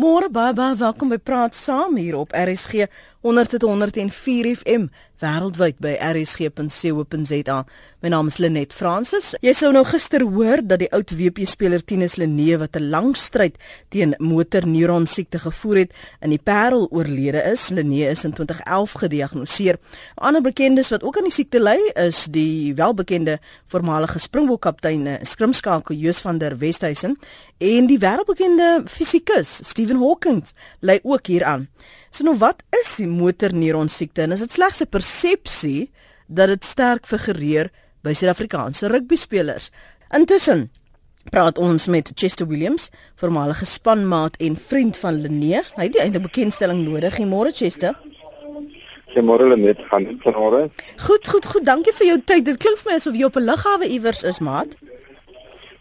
Môre baie baie welkom by Praat Saam hier op RSG 100.104 FM wêreldwyd by rsg.co.za. My naam is Lenet Fransis. Jy sou nou gister hoor dat die oud WP speler Tinus Lenee wat 'n lang stryd teen motorneuron siekte gevoer het, in die Parel oorlede is. Lenee is in 2011 gediagnoseer. Ander bekendes wat ook aan die siekte ly, is die welbekende voormalige Springbok kaptein eh, skrimskakel Joos van der Westhuizen en die wêreldbekende fisikus Stephen Hawking ly ook hieraan. So nou wat is die motorneuron siekte en is dit slegs 'n persepsie dat dit sterk figureer by Suid-Afrikaanse rugbyspelers? Intussen praat ons met Chester Williams, voormalige spanmaat en vriend van Lenee. Hy het eintlik bekendstelling nodig. Goeiemôre Chester. Goeiemôre net gaan dit vanmôre. Goed, goed, goed. Dankie vir jou tyd. Dit klink vir my asof jy op 'n lughawe iewers is, maat.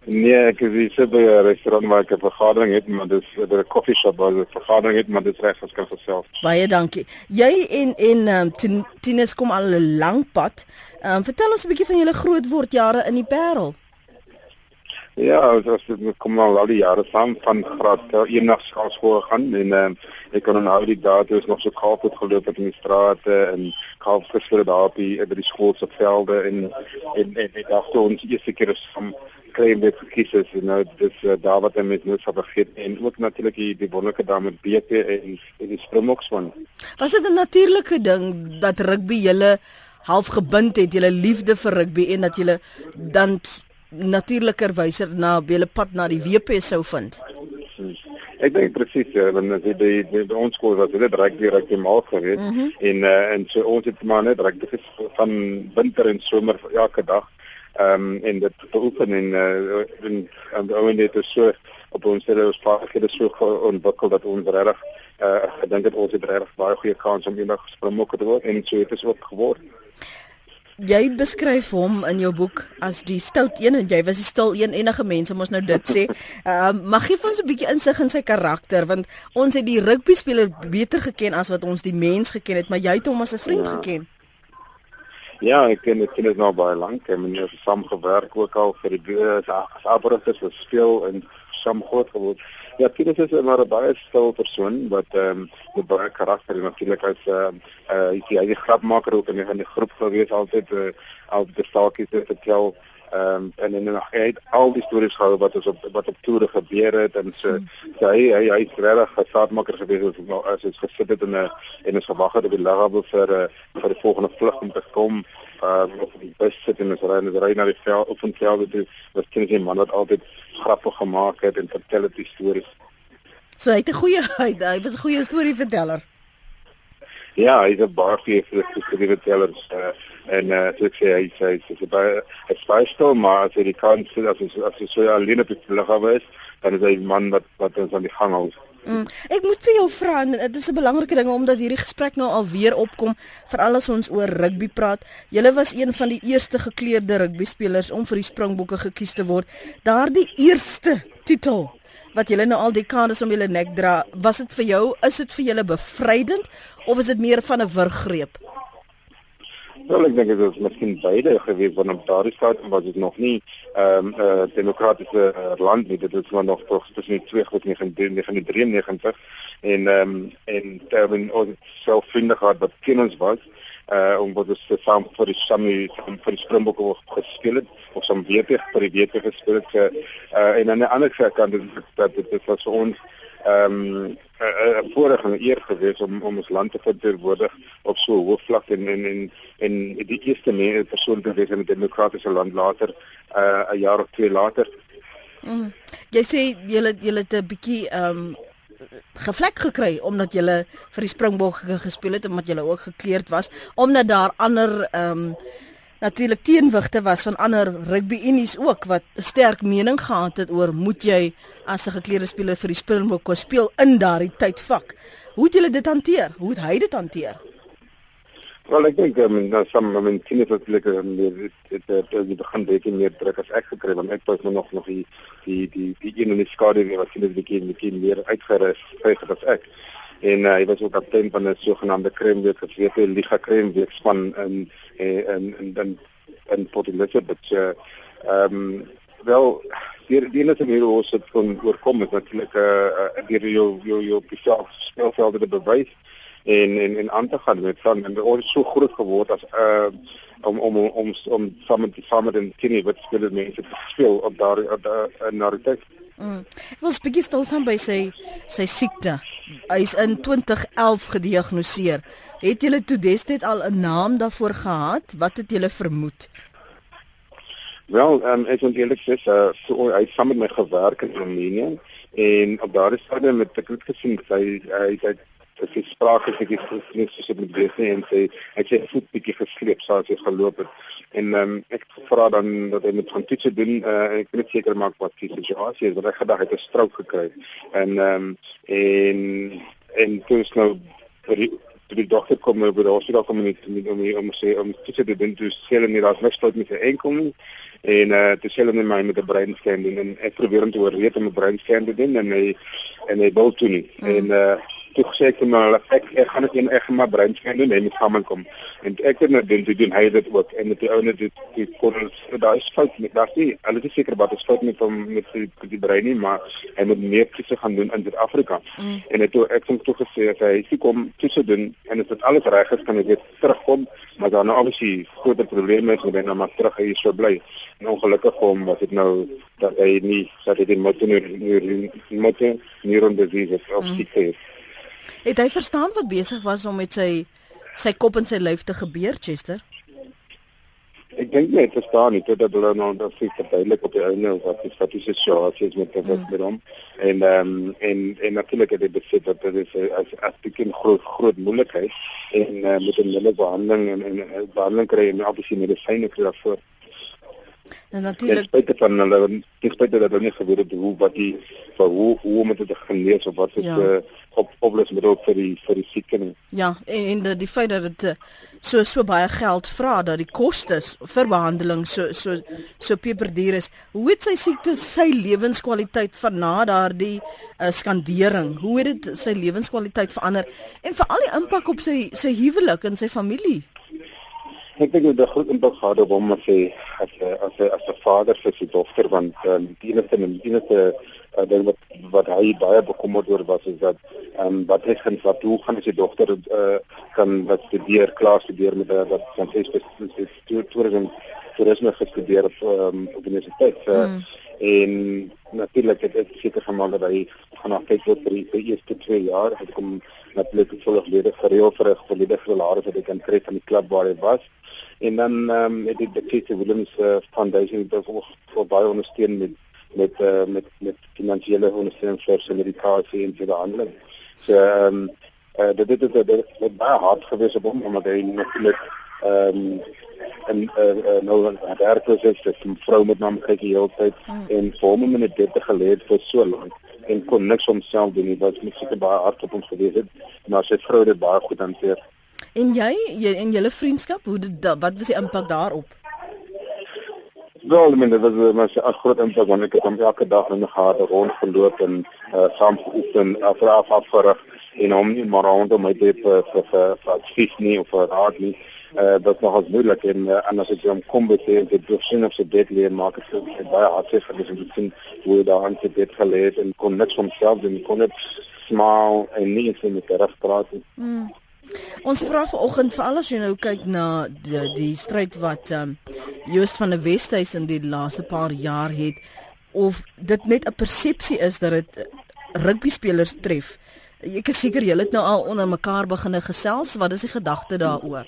Nee, ek is hier by 'n restaurant waar ek 'n vergadering het, maar dis by 'n koffie shop waar ek 'n vergadering het, maar dit reg as kan self. Baie dankie. Jy en en um, Tinus kom al 'n lang pad. Ehm um, vertel ons 'n bietjie van julle grootword jare in die Parel. Ja, ons het kom al al die jare saam van graad 1 na skool gegaan en um, ek kan onthou die dae toe ons nog so kaap het geloop het in die strate en kaap gesluit daar op die by die skool se velde en en en ek dacht ons eerste keer is klein bit gekies is en nou dis uh, daar wat mense nooit sal vergeet en ook natuurlik die, die wonderlike dame met BP en en die Springboks van. Was dit 'n natuurlike ding dat rugby julle half gebind het, julle liefde vir rugby en dat julle dan natuurlikerwyse na julle pad na die WP sou vind? Ek dink presies, ja, want as jy die, die, die ons skool was, dit reg die maal gewees mm -hmm. en uh, en so ons het maar net reg van winter en somer elke dag ehm um, en dit beoefen en uh, en en ouen dit is so op ons het ons vaardighede so ontwikkel dat ons regtig uh, ek dink dit ons het regtig baie goeie kans om eendag springbok te word en so het dit ook geword. Jy beskryf hom in jou boek as die stout een en jy was die stil een enige mense mos nou dit sê. Ehm uh, mag gee vir ons 'n bietjie insig in sy karakter want ons het die rugby speler beter geken as wat ons die mens geken het, maar jy het hom as 'n vriend ja. geken. Ja, ek ken dit net nou baie lank. Ek het met hom gewerk ook al vir die as abrigters vir speel en saam groot geword. Ja, Tinus is 'n baie stil persoon wat ehm um, baie karakter en natuurlik as ehm uh, uh, hy is 'n grapmaker ook in die, in die groep gewees altyd uh, al die staaltjies te vertel. Ehm um, en en nog hy het al die stories gehou wat ons op wat op toere gebeur het en so, so hy hy hy is regtig 'n saadmaker gewees as nou as hy gesit het in 'n en is gewag het op die lughawe vir uh, vir die volgende vlug om te kom uh of die bus sit en ons ry net ry na die veld op van velde toe wat ken jy man wat altyd grappe gemaak het en vertel het die stories. So hy het 'n goeie hy, hy was 'n goeie storieverteller. Ja, hy's 'n baie goeie storieverteller. Uh, en eh uh, so ek sê hy sê hy sê baie hy's baie stil maar as hy die kans sien as hy as hy so alleen op die lughawe is dan is hy 'n man wat wat ons aan die gang hou. Mm. Ek moet vir jou vra en dit is 'n belangrike ding omdat hierdie gesprek nou al weer opkom veral as ons oor rugby praat. Julle was een van die eerste gekleurde rugby spelers om vir die Springbokke gekies te word. Daardie eerste titel wat julle nou al dekades om julle nek dra, was dit vir jou, is dit vir julle bevrydend of is dit meer van 'n wurggreep? Wel ek dink dit is miskien beide gewees want op daardie stadium was dit nog nie ehm um, 'n uh, demokratiese uh, land nie. Dit was maar nog tog tussen die 1993 en ehm um, en terwyl ons self vriende gehad wat ken ons was uh om wat ons saam vir die Sammy vir die Springbokke gespeel het of som weer vir die weer gespeel het. Uh en aan die ander kant dat dit was vir ons ehm um, 'n voorreg en eer gewees om om ons land te verteenwoordig op so 'n hoë vlak en en en en die eerste mense persoon te wees in 'n demokratiese land later uh, 'n uh, jaar of twee later. Mm. Jy sê jy jy het 'n bietjie ehm um, gevlek gekry omdat jy vir die Springbok gespeel het omdat jy ook gekleurd was omdat daar ander ehm um, natuurlik teenwigte was van ander rugby unies ook wat sterk mening gehad het oor moet jy as 'n geklede speler vir die Springbokke speel in daardie tydvak. Hoe het julle dit hanteer? Hoe het hy dit hanteer? Wel ek dink um, nou som I mean teen het like um, dit het het die begin baie meer druk as ek gekry want ek was nog nog die die die die een in die skadu wat sien dit bietjie bietjie meer uitgerus vyf as ek en uh, hy was ook kaptein van 'n sogenaamde Kremweek gesweet die Liga Kremweek span in in in in in Port Elizabeth. Ehm um, wel die die enigste manier hoe ons dit kon oorkom is natuurlik eh uh, deur jou jou jou spesiaal speelvelde te bewys en en en aan te gaan met van en ons so groot geword as uh om om om om, om saam met saam met die kinders wat speel mense te speel op daar op daar in Narutek. Mm. Wel spesifiek stil staan by sy sy siekte. Hy is in 2011 gediagnoseer. Het julle toe destyds al 'n naam daarvoor gehad? Wat het julle vermoed? Wel, ehm um, ek moet eerlik sê, uh, so hy het saam met my gewerk in Roemenië en op daardie stadium met ek het gesien hy hy het as jy sprake het jy gesien soos met Bessie en ek het voet bietjie gesleep soos jy geloop het en um, ek het gevra dan dat hy met gaan toets doen uh, en ek weet seker maak wat die situasie is want ek gedag het 'n strook gekry en um, en en toe is nou die die dokter kom oor die hospitaal kom net om om om sê om toets te doen toe sê hulle nie daar's niks fout met sy enkel nie. En uh toe sê hulle net my met 'n breinscan doen. En ek probeer om te oorreed om 'n breinscan te doen en hy en hy wil toe nie. Mm. en uh toe gesê ek maar ek ek gaan dit in ek maar brein skyn doen en met saam kom en ek het net doen te doen hy het dit ook en met die ouene dit die kon daar is fout met daar sê hulle is seker wat is fout met hom met die, die brein nie maar hy moet meer kies gaan doen in Suid-Afrika mm. en het toe ek het toe gesê as hy kom kies doen en as dit alles reg is kan hy weer terugkom maar dan nou obviously groot probleme is met hom maar terug hy so bly en ongelukkig vir hom was dit nou dat hy nie dat hy die motor nie motor neurondisease of mm. siekte is Het hy verstaan wat besig was om met sy sy kop en sy lyf te gebeur, Chester? Ek dink nie hy verstaan nie totdat hulle nou dat sy verduidelik op die einde wat die statistiese situasie is met wat met hom en ehm um, en en natuurlik het hy besef dat dit is as as dit 'n groot groot moeilikheid en uh, met 'n middel behandeling en en behandeling kry en obviously medisyne kry daarvoor. En natuurlik spesifiek van hulle spesifiek dat hulle nie geweet het hoe wat die vir hoe hoe moet dit gelees of wat is ja. uh, op oplossingsmiddel vir die vir die sieke nie. Ja, en, en die, die feit dat dit uh, so so baie geld vra dat die kostes vir behandeling so so so peperduur is. Hoe het sy siekte sy lewenskwaliteit van na daardie uh, skandering? Hoe het dit sy lewenskwaliteit verander en veral die impak op sy sy huwelik en sy familie? Ek dink dit het 'n groot impak gehad op hom as hy as as as 'n vader vir sy dogter want um, die enigste en die enigste uh, ding wat wat hy baie bekommerd oor was is dat ehm um, wat hy gaan wat hoe gaan sy dogter uh, kan wat studeer klaar studeer met uh, wat van sy spesifieke toerisme toerisme gestudeer op um, op universiteit uh, mm. en natuurlik het ek seker gemaak dat hy gaan afkyk vir die, die eerste 2 jaar het kom natuurlik volledig gereël vir 'n volledige salaris wat hy kan kry van die klub waar hy was en dan ehm um, het die Dixie Williams uh, Foundation dit ook vir baie ondersteun met met uh, met met finansiële ondersteuning vir sy medikasie en vir ander. So ehm um, uh, dit dit het dit baie hard gewees op hom omdat hy natuurlik ehm um, en uh, uh, nou daar proses dat 'n vrou met naam kyk die hele tyd hmm. en vir hom in 'n dit geleer vir so lank en kon niks homself doen nie wat moet seker baie hard op hom gewees het maar sy vrou het dit baie goed hanteer. En jy, jy en julle vriendskap, hoe dit wat was die impak daarop? Wel, men, dit was 'n groot impak want ek het hom elke dag in die gade rondgeloop en uh, saam geoefen, afraaf afgerig en hom nie maar rondom my dit vir vir vir advies nie of vir raad nie. Uh, dat nog as moeilik en uh, anders as jy hom kom beter dit begin op sy bed lê maak het so baie hartseer vir die sien hoe hy daar aan sy bed het en kon niks van homself doen kon net smaal en nie eens met reg praat nie. Mm. Ons vra vanoggend vir alles jy nou kyk na die, die stryd wat um, Joost van der Westhuys in die laaste paar jaar het of dit net 'n persepsie is dat dit rugby spelers tref. Ek is seker julle het nou al onder mekaar begine gesels. Wat is die gedagte daaroor?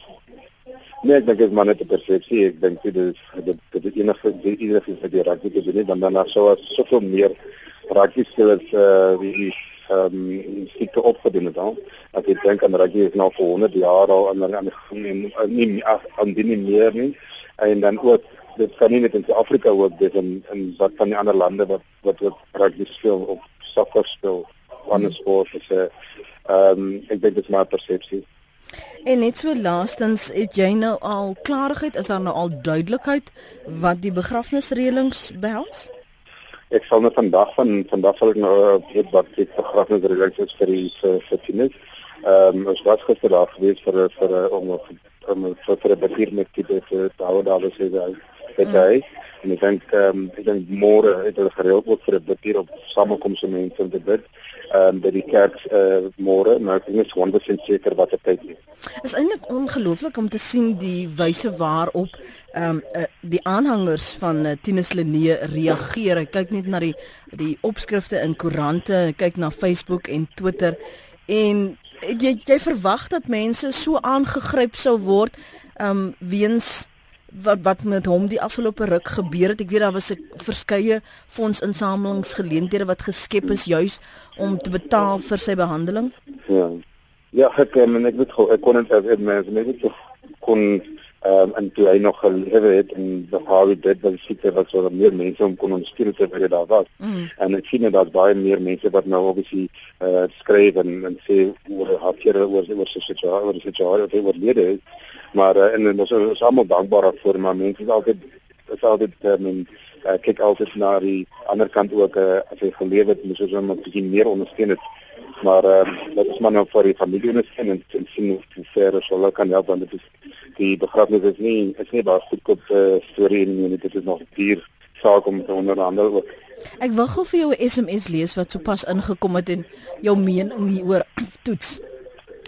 Nee, ek dink dit is maar net 'n persepsie. Ek dink dit is dit dit is enige die enige vir die rugby te doen dan dan sou as soveel meer rugby spelers uh, wie ehm um, siekte opgedoen het dan. As jy dink aan rugby is nou vir 100 jaar al aan aan nie nie aan die nie meer nie. En dan ook dit kan nie net in Suid-Afrika ook dis in in wat van die ander lande wat wat wat rugby speel of sokker speel. Ander sport is 'n ehm um, ek dink dit is maar persepsie. En net so laastens, het jy nou al klarigheid, is daar nou al duidelikheid wat die begrafnisreëlings behels? ek sal net vandag van vandag sal ek nou eh, weet wat die begrafnisreëlings is vir die vir kinders. Ehm ons was gister daar gewees vir vir om om vir vir 'n bestuur met die te hou daar was hy het mm. hy en ek dink ehm um, ek dink môre het hulle gereël ook vir 'n bid op samekomse mense om te bid ehm um, by die kerk uh, môre maar ek is 100% seker wat dit is. Is eintlik ongelooflik om te sien die wyse waarop ehm um, uh, die aanhangers van uh, Tinus Lenee reageer. Ek kyk net na die die opskrifte in koerante, kyk na Facebook en Twitter en jy jy verwag dat mense so aangegryp sou word ehm um, weens wat wat met hom die afgelope ruk gebeur het. Ek weet daar was 'n verskeie fondsinsamelingsgeleenthede wat geskep is juis om te betaal vir sy behandeling. Ja. Ja, ek en ek weet ek kon net as mens net kon ehm um, en toe hy nog gelewe het en die Harvey dit was seker wat so meer mense om kon ondersteun te vir daar was. Mm. En ek sien dat baie meer mense wat nou obviously uh, skryf en en sê oor haar keer oor oor sy situasie oor sy situasie oor lede is maar uh, en ons is almal dankbaar daarvoor maar mense is altyd is altyd um, en uh, kyk altyd na die ander kant ook uh, as jy gelewe het moet ons hom 'n bietjie meer ondersteun het maar uh, dit is maar nou vir die familie ondersteun en, en sien hoe ver as hulle kan help want dit is die begrafnis is nie is nie baie goedkoop uh, storie en dit is nog duur saak om te onderhandel ook Ek wil gou vir jou 'n SMS lees wat sopas ingekom het en jou mening hieroor toets.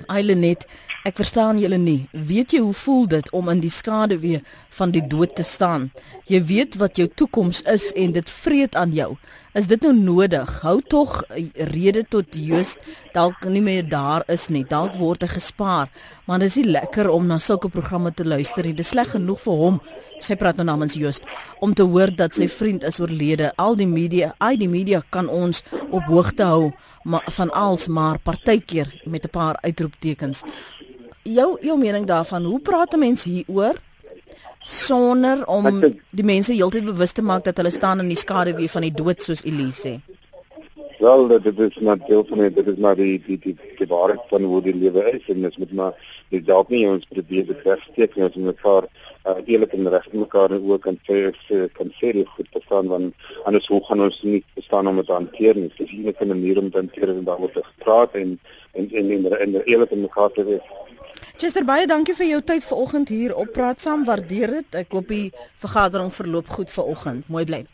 Eilenet, ek verstaan julle nie. Weet jy hoe voel dit om in die skaduwee van die dood te staan? Jy weet wat jou toekoms is en dit vreet aan jou. Is dit nou nodig? Hou tog rede tot Joost dalk nie meer daar is nie. Dalk word hy gespaar, maar dit is nie lekker om na sulke programme te luister nie. Dit is sleg genoeg vir hom. Sy praat nou namens Joost om te hoor dat sy vriend is oorlede. Al die media, al die media kan ons op hoogte hou maar van als maar partykeer met 'n paar uitroeptekens. Jou jou mening daarvan, hoe praat 'n mens hieroor sonder om die mense heeltyd bewus te maak dat hulle staan in die skaduwee van die dood soos Elise? Wel, dit is maar deel van dit, dit is maar die die die die waarheid van hoe die lewe is en dit moet maar dit dalk nie ons probeer wegsteek nie, ons moet mekaar uh, eerlik en reg met mekaar en ook kan sê kan sê dit goed verstaan want anders hoe gaan ons nie verstaan om dit te hanteer nie. Dis nie 'n manier om te hanteer en daaroor te praat en en en en, en, en eerlik met mekaar te wees. Chester baie dankie vir jou tyd vanoggend hier op Praat Saam. Waardeer dit. Ek hoop die vergadering verloop goed vanoggend. Mooi bly.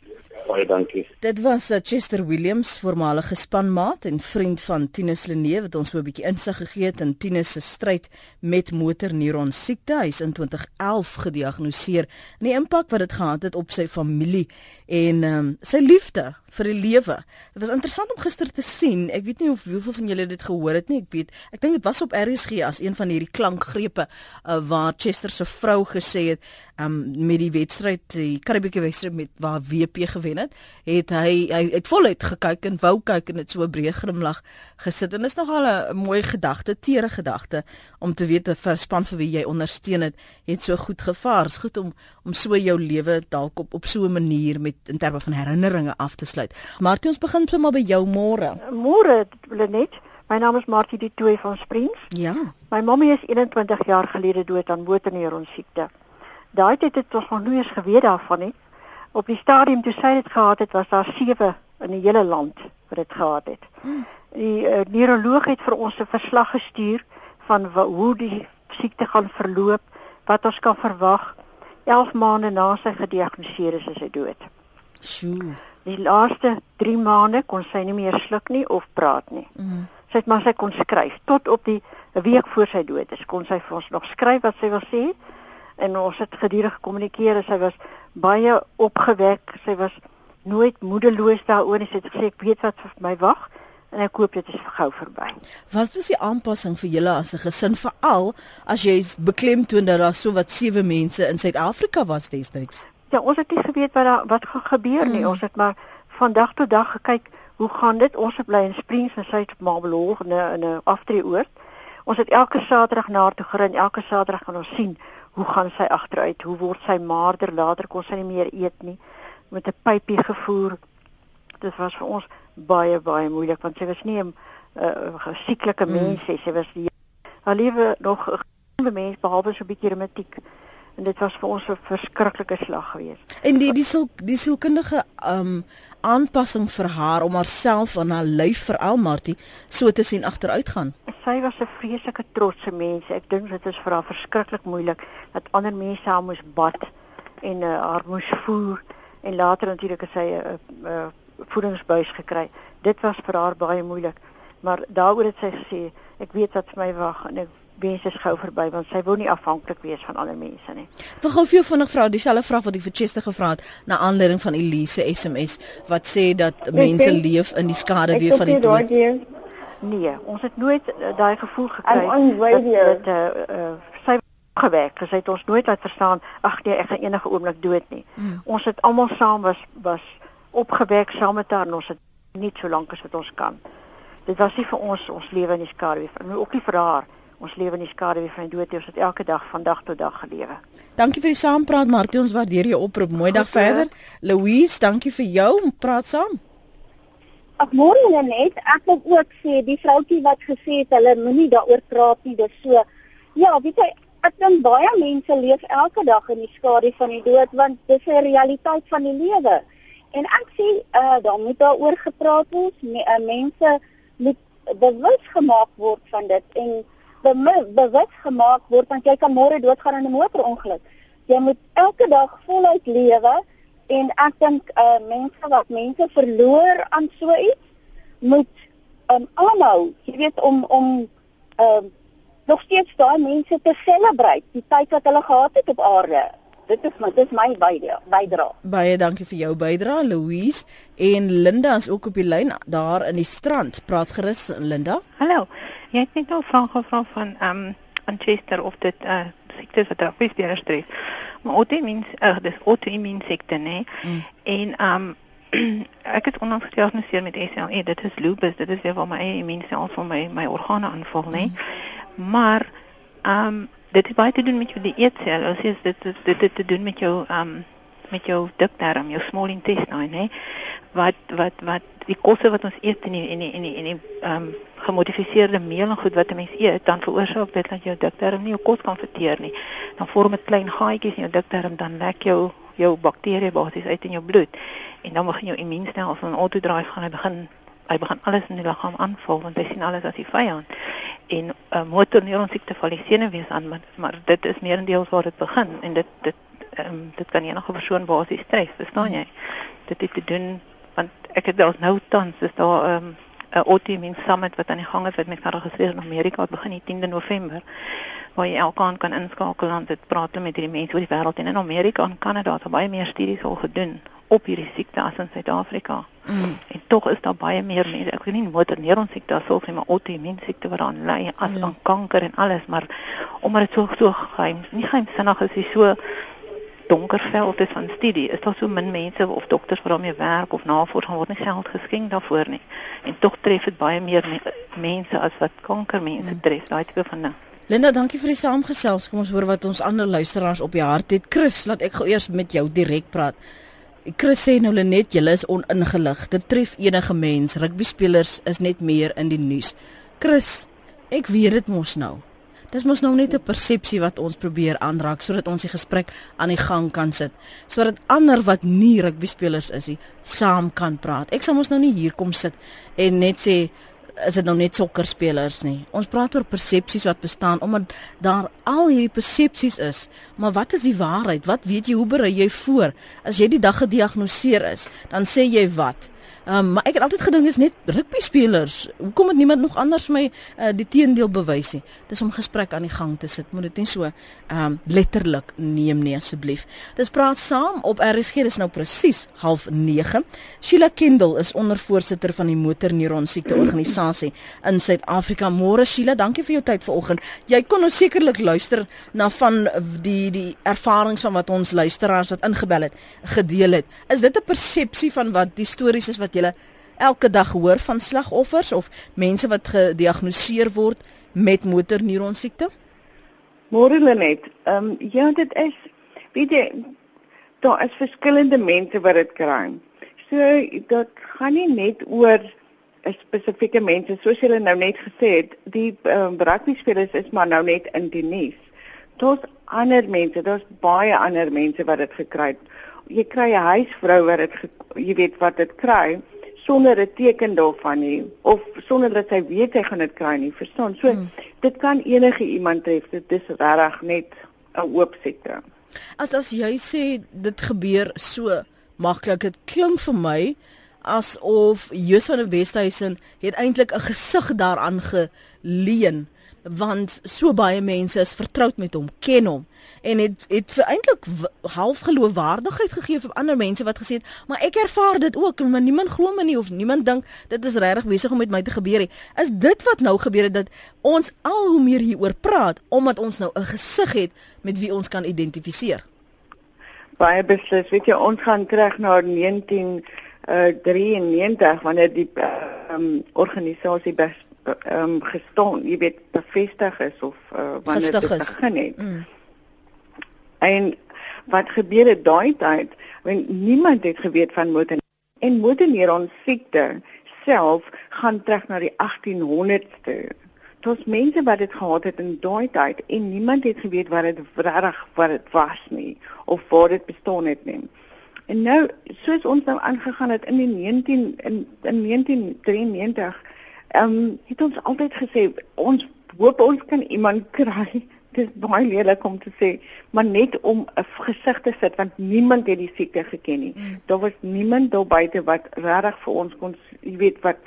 Baie dankie. Dit was uh, Chester Williams, voormalige spanmaat en vriend van Tinus Lenee wat ons so 'n bietjie insig gegee het in Tinus se stryd met motorneuron siekte. Hy is in 2011 gediagnoseer en die impak wat dit gehad het op sy familie en um, sy liefde vir die lewe. Dit was interessant om gister te sien. Ek weet nie of hoeveel van julle dit gehoor het nie. Ek weet, ek dink dit was op RSG as een van hierdie klankgrepe uh, waar Chester se vrou gesê het um, met die wedstryd, die Karibieke wedstryd met waar WP gewen het, het hy hy het voluit gekyk en wou kyk en dit so 'n breë glimlag gesit en is nogal 'n mooi gedagte, teere gedagte om te weet vir span vir wie jy ondersteun het, het so goed gevaar. Dit is goed om om so jou lewe dalk op op so 'n manier met in terme van herinneringe af te sluit. Martie, ons begin sommer by jou môre. Môre, Lenet. My naam is Martie die Tooi van Springs. Ja. My mamma is 21 jaar gelede dood aan motorneuron siekte. Daai tyd het ons nog nie eens geweet daarvan nie. Op die stadium toe sy dit gehad het, was daar 7 in die hele land wat dit gehad het. Hmm. Die uh, neuroloog het vir ons 'n verslag gestuur van hoe die siekte gaan verloop, wat ons kan verwag. 11 maande na sy gediagnoseer is, is sy dood. Sjoe. Die laaste 3 maande kon sy nie meer sluk nie of praat nie. Mm. Sy het maar sy kon skryf tot op die week voor sy dood. Dis kon sy vir ons nog skryf wat sy wil sê en ons het gedurig gekommunikeer. Sy was baie opgewek. Sy was nooit moedeloos daaroor nie. Sy het gesê ek weet wat vir my wag en ek hoop dit is gou verby. Wat was die aanpassing vir julle as 'n gesin veral as jy beklemtoon dat daar so wat sewe mense in Suid-Afrika was destyds? Ja, ons het nie geweet wat daar wat gaan gebeur nie. Mm. Ons het maar van dag tot dag gekyk hoe gaan dit? Ons het bly in Springs en sy het Marble in 'n 'n aftreeoord. Ons het elke Saterdag na haar toe gery en elke Saterdag gaan ons sien hoe gaan sy agteruit? Hoe word sy maarder? Later kon sy nie meer eet nie met 'n pypie gevoer. Dit was vir ons baie baie moeilik want sy was nie 'n uh, sieklike mm. mens nie. Sy was die haar lewe nog 'n mens behalwe so 'n bietjie reumatiek en dit was vir ons 'n verskriklike slag geweest. En die die siel die sielkundige um aanpassing vir haar om haarself aan haar lyf vir Almartie so te sien agteruitgaan. Sy was 'n vreeslike trotse mens. Ek dink dit is vir haar verskriklik moeilik dat ander mense haar moes bad en uh, haar moes voer en later natuurlik het sy 'n uh, uh, voedingsbuis gekry. Dit was vir haar baie moeilik. Maar daaroor het sy gesê, ek weet wat vir my wag en ek wens dit gou verby want sy wil nie afhanklik wees van ander mense nie. Ek gou vir jou vinnig vra dieselfde vraag wat ek vir Chester gevra het na aanleiding van Elise SMS wat sê dat mense ek leef in die skade weer van die dood. Nee, ons het nooit uh, daai gevoel gekry dat dit uh, uh, sy gewerk. Sy het ons nooit laat verstaan ag nee, ek gaan enige oomblik dood nie. Mm. Ons het almal saam was was opgewek saam met haar en ons het nie so lank as wat ons kan. Dit was nie vir ons ons lewe in die skadu nie, maar ook nie vir haar. Ons lewe in die skadu van die dood, ons het elke dag van dag tot dag gelewe. Dankie vir die saampraat Martie, ons waardeer jou oproep. Mooi dag Goed, verder. Louise, dankie vir jou om praat saam. Ag môre net, ek wil ook sê die vroutjie wat gesê het hulle moenie daaroor praat nie, dis so. Ja, weet jy, ek dink baie mense leef elke dag in die skadu van die dood want dis 'n realiteit van die lewe. En ek sê uh daar moet daaroor gepraat word. Me, uh, mense moet bewus gemaak word van dit en be bewus gemaak word want jy kan môre doodgaan in 'n motorongeluk. Jy moet elke dag voluit lewe en ek dink uh mense wat mense verloor aan so iets moet um aanhou. Jy weet om om um uh, nog steeds daai mense te celebrate die tyd wat hulle gehad het op aarde dit is my dis my bydra. Baie dankie vir jou bydra Louise en Linda is ook op die lyn daar in die strand. Praat gerus Linda. Hallo. Jy het net 'n vraag gevra van ehm um, Manchester of dit 'n uh, siekte wat daar is weer stress. Maar autoimmuun uh, dis autoimmuun siekte nê. Mm. En ehm um, ek het onlangs gediagnoseer met SLE. Dit is lupus. Dit is waar my immuunstelsel van my my organe aanval nê. Mm. Maar ehm um, dit het baie te doen met jou dieetsel. Ons sê dit dit dit het te doen met jou um, met jou dikdarm, jou small intestine, hè. Wat wat wat die kosse wat ons eet in die in die in die in die um, gemodifiseerde meel en goed wat 'n mens eet, dan veroorsaak dit dat jou dikdarm nie jou kos kan verteer nie. Dan vorm dit klein gaatjies in jou dikdarm, dan lek jou jou bakterieë basies uit in jou bloed. En dan begin jou immuunstelsel in autodrive gaan hy begin hy begin alles in die liggaam aanval want hy sien alles as die vyand. En 'n uh, motorneuron siekte val die senuwees aan, maar, maar dit is meerendeels waar dit begin en dit dit um, dit kan enige persoon basies stres, verstaan jy? Dit het te doen want ek het daar nou tans is daar 'n um, 'n autoimmune summit wat aan die gang is wat met geregistreer in Amerika het begin die 10de November waar jy elke aand kan inskakel en dit praat met hierdie mense oor die wêreld en in Amerika en Kanada het baie meer studies al gedoen op hierdie siekte as in Suid-Afrika. Mm. En tog is daar baie meer mense. Ek weet nie motorneuron siekte as of maar autoimmuun siekte wat aan lei as mm. aan kanker en alles, maar omdat dit so so geheim, nie geheimsinnig is, is so donker veld is van studie. Is daar so min mense of dokters wat daarmee werk of navorsing word nie geld geskenk daarvoor nie. En tog tref dit baie meer mense as wat kankermense mm. tref, daai tipe van ding. Linda, dankie vir die saamgesels. Kom ons hoor wat ons ander luisteraars op die hart het. Chris, laat ek gou eers met jou direk praat. Chris sê nou net julle is oningelig. Dit tref enige mens. Rugby spelers is net meer in die nuus. Chris, ek weet dit mos nou. Dis mos nou net 'n persepsie wat ons probeer aanraak sodat ons die gesprek aan die gang kan sit. Sodat ander wat nie rugby spelers is nie, saam kan praat. Ek sal mos nou nie hier kom sit en net sê is dit nou net sokkerspelers nie. Ons praat oor persepsies wat bestaan omdat daar al hierdie persepsies is. Maar wat is die waarheid? Wat weet jy hoe berei jy voor? As jy die dag gediagnoseer is, dan sê jy wat? Um, maar ek het altyd gedink is net rugby spelers. Hoekom het niemand nog anders my uh, die teendeel bewys nie? Dis om gesprek aan die gang te sit. Moet dit nie so um, letterlik neem nie asseblief. Dis praat saam op RSG dis nou presies 09:30. Sheila Kendall is ondervoorsitter van die motorneuron siekte organisasie in Suid-Afrika. Môre Sheila, dankie vir jou tyd vanoggend. Jy kon nou sekerlik luister na van die die ervarings van wat ons luisteraars wat ingebel het gedeel het. Is dit 'n persepsie van wat die stories is wat jy elke dag hoor van slagoffers of mense wat gediagnoseer word met motorneuron siekte? Môre Lenet, ehm um, ja, dit is weet jy daar is verskillende mense wat dit kry. So dit gaan nie net oor spesifieke mense soos jy nou net gesê het, die ehm um, rugbyspelers is maar nou net in die nuus. Daar's ander mense, daar's baie ander mense wat dit gekry het. Jy kry 'n huisvrou wat dit jy weet wat dit kry sonder 'n teken daarvan nie of sonder dat sy weet sy gaan dit kry nie. Verstaan? So hmm. dit kan enige iemand tref. Dit is regtig net 'n oop sekte. As as jy sê dit gebeur so maklik, dit klink vir my asof Joos van der Westhuizen het eintlik 'n gesig daaraan geleen want so baie mense is vertroud met hom, ken hom en het het eintlik half geloofwaardigheid gegee vir ander mense wat gesê het, maar ek ervaar dit ook, maar niemand glo my nie of niemand dink dit is regtig besig om met my te gebeur nie. Is dit wat nou gebeur het dat ons al hoe meer hieroor praat omdat ons nou 'n gesig het met wie ons kan identifiseer? Baie beslis, weet jy, ons gaan terug na 19 uh 93 wanneer die ehm um, organisasie ehm um, gestaan, jy weet, bevestig is of uh, wanneer dit begin het. Mm. En wat gebeur het daai tyd? Want niemand het geweet van motor en motorneuron siekte self gaan terug na die 1800ste. Dit mense wat dit gehad het in daai tyd en niemand het geweet wat dit regtig wat dit was nie of waar dit bestaan het nie. En nou soos ons nou aangegaan het in die 19 in, in 1993 Ehm um, het ons altyd gesê ons hoop ons kan iemand kry. Dit is baie lelik om te sê, maar net om 'n gesig te sit want niemand het die siekte geken nie. Mm. Daar was niemand daar buite wat regtig vir ons kon, jy weet wat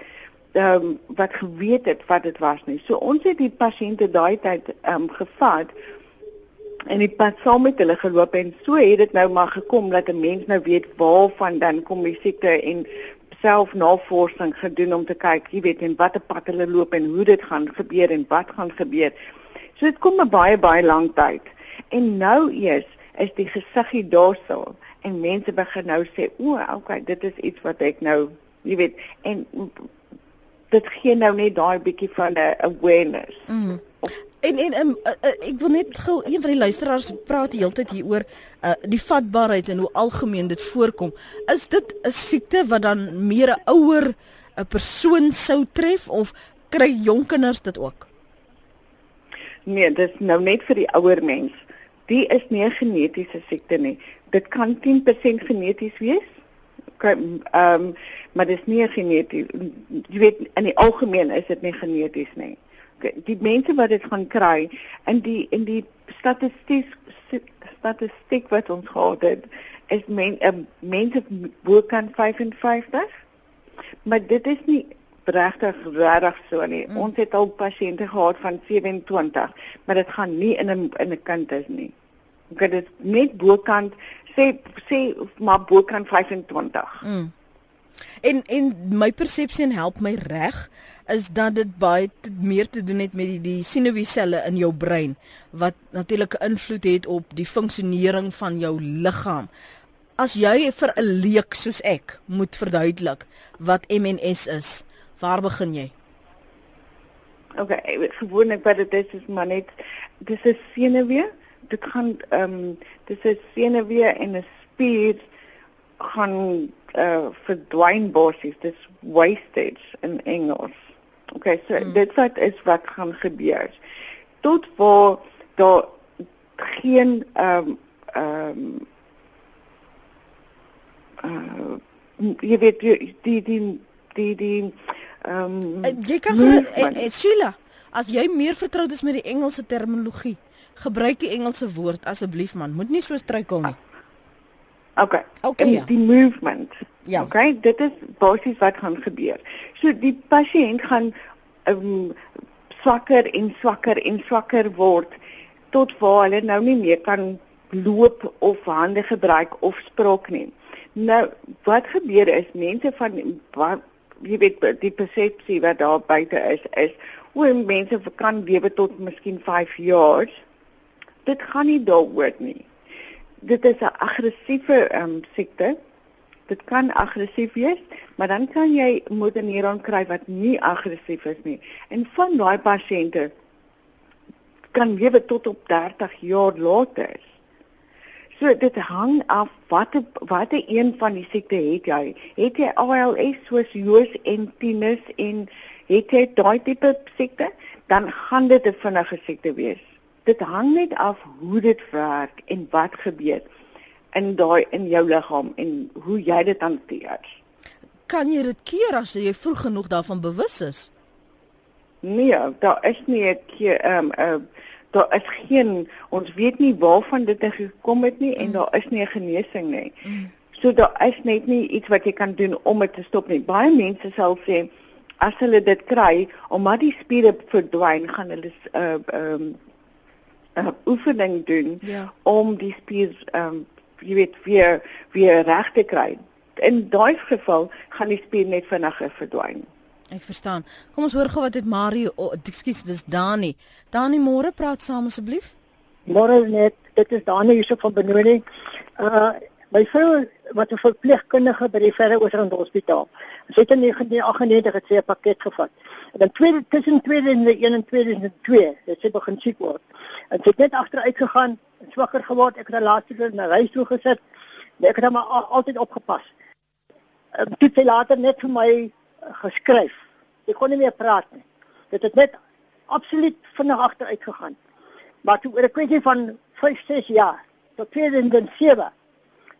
ehm um, wat geweet het wat dit was nie. So ons het die pasiënte daai tyd ehm um, gevat en dit pas saam met hulle geloop en so het dit nou maar gekom dat 'n mens nou weet waarvan dan kom die siekte en self navorsing gedoen om te kyk, jy weet, en watter pad hulle loop en hoe dit gaan gebeur en wat gaan gebeur. So dit kom 'n baie baie lang tyd. En nou eers is die gesiggie daarso en mense begin nou sê, "O, okay, dit is iets wat ek nou, jy weet, en dit gee nou net daai bietjie van 'n awareness." Mm. En en um, uh, uh, ek wil net gou een van die luisteraars praat heeltyd hier oor uh, die vatbaarheid en hoe algemeen dit voorkom. Is dit 'n siekte wat dan meer 'n ouer 'n persoon sou tref of kry jonk kinders dit ook? Nee, dit is nou net vir die ouer mens. Die is nie 'n genetiese siekte nie. Dit kan 10% geneties wees. Ehm um, maar dit is nie geneties. Jy weet in die algemeen is dit nie geneties nie die mense wat dit gaan kry in die in die statistiek statistiek wat ons gehad het is men, uh, mense bo kan 55 maar dit is nie regtig regtig so nie mm. ons het al pasiënte gehad van 27 maar dit gaan nie in 'n in 'n kind is nie okay dit net bokant sê sê maar bokant 25 mm. En en my persepsie help my reg is dat dit baie te, meer te doen het met die die senuweeselle in jou brein wat natuurlik 'n invloed het op die funksionering van jou liggaam. As jy vir 'n leek soos ek moet verduidelik wat MNS is, waar begin jy? Okay, gewoonlik wat dit is is maar net dis 'n senuwee. Dit gaan ehm um, dis 'n senuwee en 'n spier gaan uh verdwyn basies dis wastage in Engels. Okay, so hmm. dit wat is wat gaan gebeur. Tot waar daar geen ehm um, ehm um, uh jy weet die die die die die ehm um, jy kan Sheila, as jy meer vertroud is met die Engelse terminologie, gebruik die Engelse woord asseblief man, moet nie so struikel nie. Ah. Okay. Okay. Ja. Die movement. Ja. Okay, dit is basies wat gaan gebeur. So die pasiënt gaan um swakker en swakker en swakker word tot waar hulle nou nie meer kan loop of hande gebruik of spraak nie. Nou wat gebeur is mense van wat jy weet die persepsie wat daar buite is is hoe mense kan lewe tot miskien 5 jaar. Dit gaan nie daaroor nie dit is 'n aggressiewe um, siekte. Dit kan aggressief wees, maar dan kan jy motorneuron kry wat nie aggressief is nie. En van daai pasiënte kan lewe tot op 30 jaar later. So dit hang af watter watter een van die siekte het jy? Het jy ALS soos Joos en Tinus en het jy daai tipe siekte, dan gaan dit 'n vinnige siekte wees dit hang net af hoe dit werk en wat gebeur in daai in jou liggaam en hoe jy dit hanteer. Kan jy dit keer as jy vroeg genoeg daarvan bewus is? Nee, daar is nie 'n keer ehm um, uh, daar is geen ons weet nie waarvan dit gekom het nie en mm. daar is nie 'n genesing nie. Mm. So daar is net nie iets wat jy kan doen om dit te stop nie. Baie mense sal sê as hulle dit kry omdat die spiere verdwyn, gaan hulle 'n uh, um, uh, oefening doen ja. om die spier um, jy weet weer weer reg te kry. In daai geval gaan die spier net vinniger verdwyn. Ek verstaan. Kom ons hoor gou wat dit Mario, oh, ekskuus, dis Dani. Dani, môre praat saam asseblief. Môre net, dit is Dani hierso van Benoni. Uh my vrou wat 'n verpleegkundige by die Verre Oosrand Hospitaal. Sy het in 1998 het sy 'n pakket gevat. En dan tweede tussen 2001 en 2002 het sy begin siek word. En sy het net agteruit gegaan, swakker geword. Ek het haar laaste keer na huis toe gesit. Ek het haar maar altyd opgepas. Ehm um, dit sy later net vir my uh, geskryf. Ek kon nie meer praat nie. Dit het net absoluut vinnig agteruit gegaan. Maar toe oor 'n kwessie van 5, 6 jaar tot 2007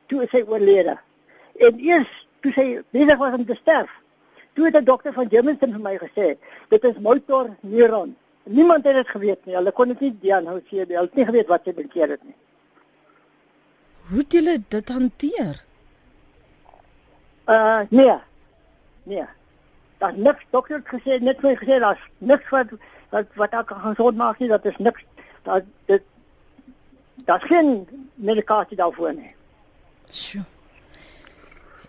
toe sy oorlede. En eers toe sy besig was om te sterf, toe het 'n dokter van Germiston vir my gesê, dit is motor neuron. Niemand het dit geweet nie. Hulle kon dit nie diagnoseer nie. Hulle het nie geweet wat sy bekeer het nie. Hoe het julle dit hanteer? Uh nee. Nee. Daar niks dokter het gesê net vir gesê daar's niks wat wat wat ek kan gesond maak nie. Dat is niks. Dat dit daar's geen medikasie daarvoor nie. Sjoe.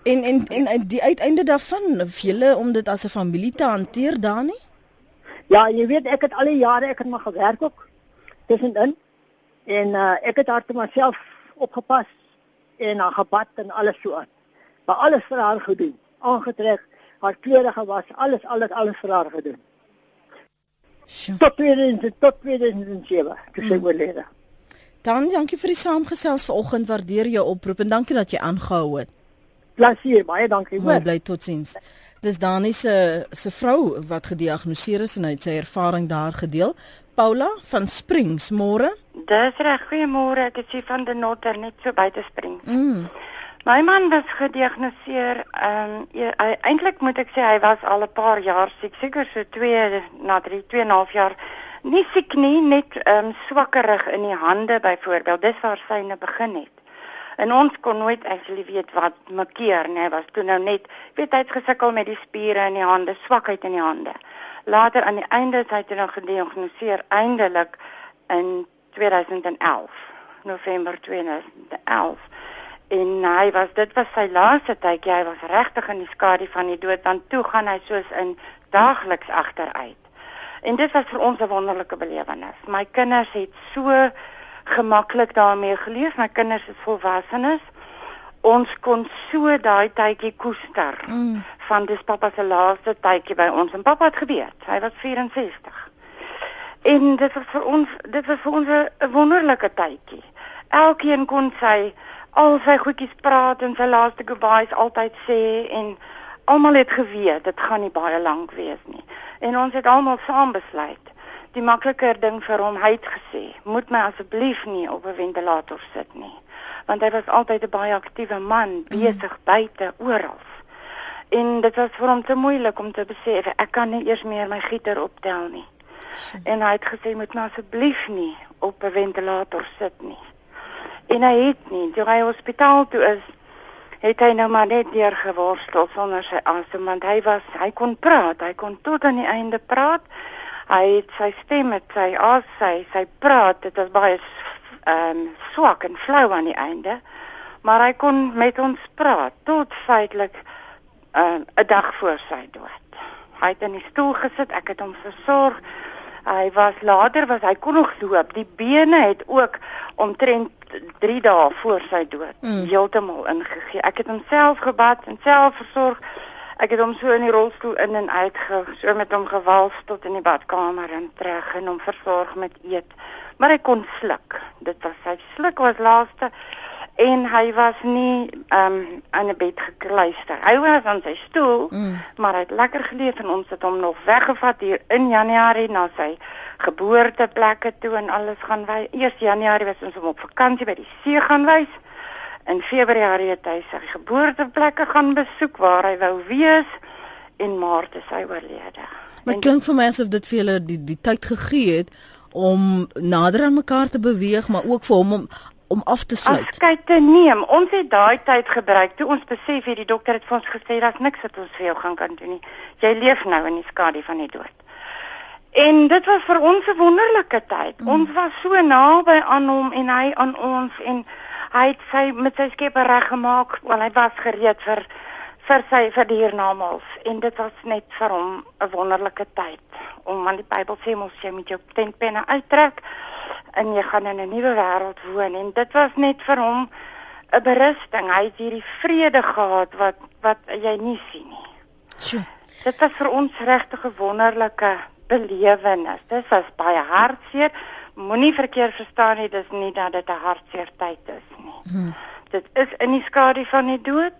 En en en die uiteinde daarvan, julle om dit as 'n familie te hanteer, Dani? Ja, jy weet ek het al die jare ek het maar gewerk ook tussenin. En uh ek het haar te myself opgepas en haar gebad en alles so aan. Maar alles vir haar gedoen. Aangetrek, haar klere gewas, alles alles alles vir haar gedoen. Sjoe. Tot weer in tot weer in sewe, dis hmm. oorlede. Dan dankie vir die saamgesels vanoggend. Waardeer jou oproep en dankie dat jy aangehou het. Plasier, baie dankie. Baie bly totsiens. Dis Dani se se vrou wat gediagnoseer is en hy het sy ervaring daar gedeel. Paula van Springs, môre. Dis reg, goeiemôre. Ek is hier van die Notter net so buite Springs. Mm. My man was gediagnoseer, ehm um, eintlik moet ek sê hy was al 'n paar jaar siek, seker so 2 na 3, 2 en 'n half jaar. Nie siek nie, net ehm um, swakkerig in die hande byvoorbeeld. Dis waar syne begin het. En ons kon nooit actually weet wat makkeer nie, was toe nou net weet hy het gesukkel met die spiere in die hande, swakheid in die hande. Later aan die einde het hy toe nou gediagnoseer eindelik in 2011, November 2011. En hy was dit was sy laaste tydjie, hy was regtig in die skadu van die dood, dan toe gaan hy soos in daagliks agteruit. En dit was vir ons 'n wonderlike belewenis. My kinders het so gemaklik daarmee geleef. My kinders is volwassenes. Ons kon so daai tydjie koester mm. van dis pappa se laaste tydjie by ons. En pappa het geweet, hy was 64. En dit was vir ons dit was vir ons 'n wonderlike tydjie. Elkeen kon sy al sy goedjies praat en sy laaste goodbyes altyd sê en almal het geweet dit gaan nie baie lank wees nie. En ons het almal saam besluit die makliker ding vir hom hy het gesê moet my asseblief nie op 'n ventilator sit nie want hy was altyd 'n baie aktiewe man mhm. besig mm. buite oral en dit was vir hom te moeilik om te besef ek kan nie eers meer my gieter optel nie so. en hy het gesê moet my asseblief nie op 'n ventilator sit nie en hy het nie toe hy hospitaal toe is het hy nou maar net deur geworstel sonder sy asem want hy was hy kon praat hy kon tot aan die einde praat. Hy het sy stem met sy as sy sy praat dit was baie ehm um, swak en flou aan die einde. Maar hy kon met ons praat tot feitelik ehm, 'n uh, dag voor sy dood. Hy het in die stoel gesit ek het hom versorg hy was later was hy kon nog loop die bene het ook omtrent 3 dae voor sy dood mm. heeltemal ingegee ek het homself gebad en self versorg Ek het hom so in die rolstoel in en uit ge so met hom gewals tot in die badkamer en terug en hom versorg met eet. Maar hy kon sluk. Dit was sy sluk was laaste en hy was nie um aan 'n bed gekluister. Hy was aan sy stoel, mm. maar hy het lekker geleef en ons het hom nog weggevat hier in Januarie na sy geboorteplekke toe en alles gaan wy. Eers Januarie was ons hom op vakansie by die see gaan wys. In Februarie het hy sy geboorteplekke gaan besoek waar hy wou wees en Maart is hy oorlede. Maar klink vir my asof dit vir julle die die tyd gegee het om nader aan mekaar te beweeg, maar ook vir hom om om af te sluit. Afskeid te neem. Ons het daai tyd gebruik toe ons besef het die dokter het vir ons gesê daar's niks wat ons vir jou gaan kan doen nie. Jy leef nou in die skadu van die dood. En dit was vir ons 'n wonderlike tyd. Mm. Ons was so naby aan hom en hy aan ons en hy het sy met sy skepper reggemaak, want hy was gereed vir vir sy vir die hiernamaals en dit was net vir hom 'n wonderlike tyd om aan die Bybel sê mos jy moet jou tentpenne uittrek en jy gaan in 'n nuwe wêreld woon en dit was net vir hom 'n berusting. Hy het hierdie vrede gehad wat wat jy nie sien nie. Sjoe. Dit was vir ons regtig 'n wonderlike belewenis. Dit was baie hartseer. Moenie verkeerd verstaan nie, dis nie dat dit 'n hartseer tyd is nie. Hmm. Dit is in die skadu van die dood,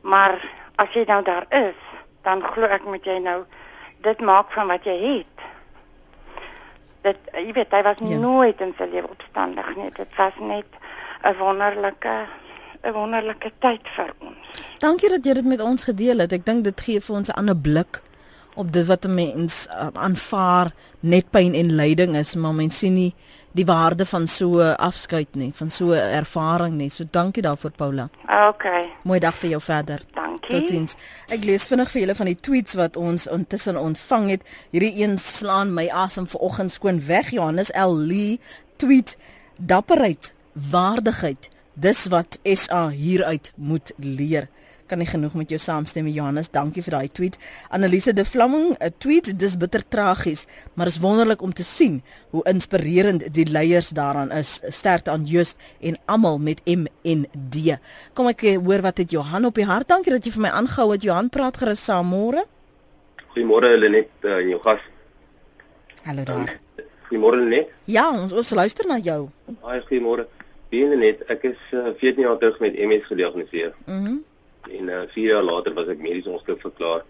maar as jy nou daar is, dan glo ek moet jy nou dit maak van wat jy het. Dit jy weet hy was ja. nooit in sy lewe opstandig nie. Dit was net 'n wonderlike 'n wonderlike tyd vir ons. Dankie dat jy dit met ons gedeel het. Ek dink dit gee vir ons 'n ander blik op dit wat 'n mens uh, aanvaar net pyn en lyding is maar mens sien nie die waarde van so afskeid nie, van so ervaring nie. So dankie daarvoor Paula. Okay. Mooi dag vir jou verder. Dankie. Totsiens. Ek lees vinnig vir julle van die tweets wat ons intussen ontvang het. Hierdie een slaan my asem vanoggend skoon weg. Johannes L Lee tweet dapperheid, waardigheid. Dis wat SA hieruit moet leer kan nie genoeg met jou saamstem Johannes. Dankie vir daai tweet. Annelise de Vlamming, 'n tweet dis bitter tragies, maar is wonderlik om te sien hoe inspirerend die leiers daaraan is. Sterkte aan Just en almal met M en D. Kom ek hoor wat het Johan op die hart. Dankie dat jy vir my aangehou het. Johan praat gerus saam môre. Goeiemôre Lenet uh, en jou gas. Hallo daar. Goeiemôre Lenet. Ja, ons, ons luister na jou. Haai, goeiemôre. Wie net, ek is uh, 14 jaar terug met MS gediagnoseer. Mhm. Mm en uh, 4 jaar later was ek medies onskik verklaar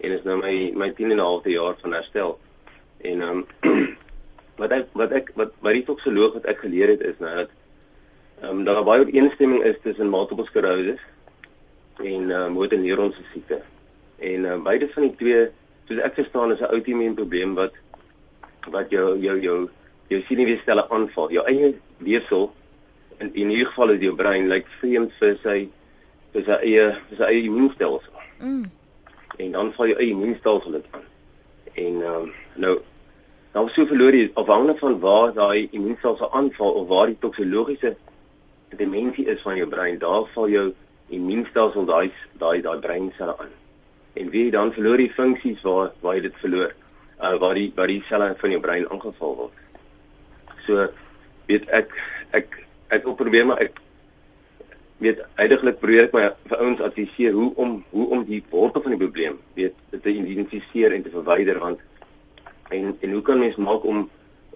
en is nou my my 10 en 'n half jaar van herstel. En um, wat ek wat ek wat my toksoloog wat ek geleer het is nou dat ehm um, daar baie ooreenstemming is tussen multiple sclerosis en uh, motor neuron se siekte. En uh, beide van die twee, soos ek verstaan, is 'n outoimmuun probleem wat wat jou jou jou jou senuweestelle aanval. Jou eie weefsel in in hierdie geval is jou brein lyk like, vreemd vir sy dis 'n eie dis 'n eie immuunstelsel. Mm. En dan val jou eie immuunstelsel dit aan. En ehm um, nou dan sou verloor jy afhangende van waar daai immuunstelsel aanval of waar die toksologiese dimensie is van jou brein, daar val jou immuunstelsel daai daai daai breinselle aan. En wie dan verloor die funksies waar waar jy dit verloor, uh waar die waar die selle van jou brein aangeval word. So weet ek ek ek wil probeer maar ek weet heidaglik probeer ek my vir ouens adviseer hoe om hoe om die wortel van die probleem weet te identifiseer en te verwyder want en en hoe kan mens maak om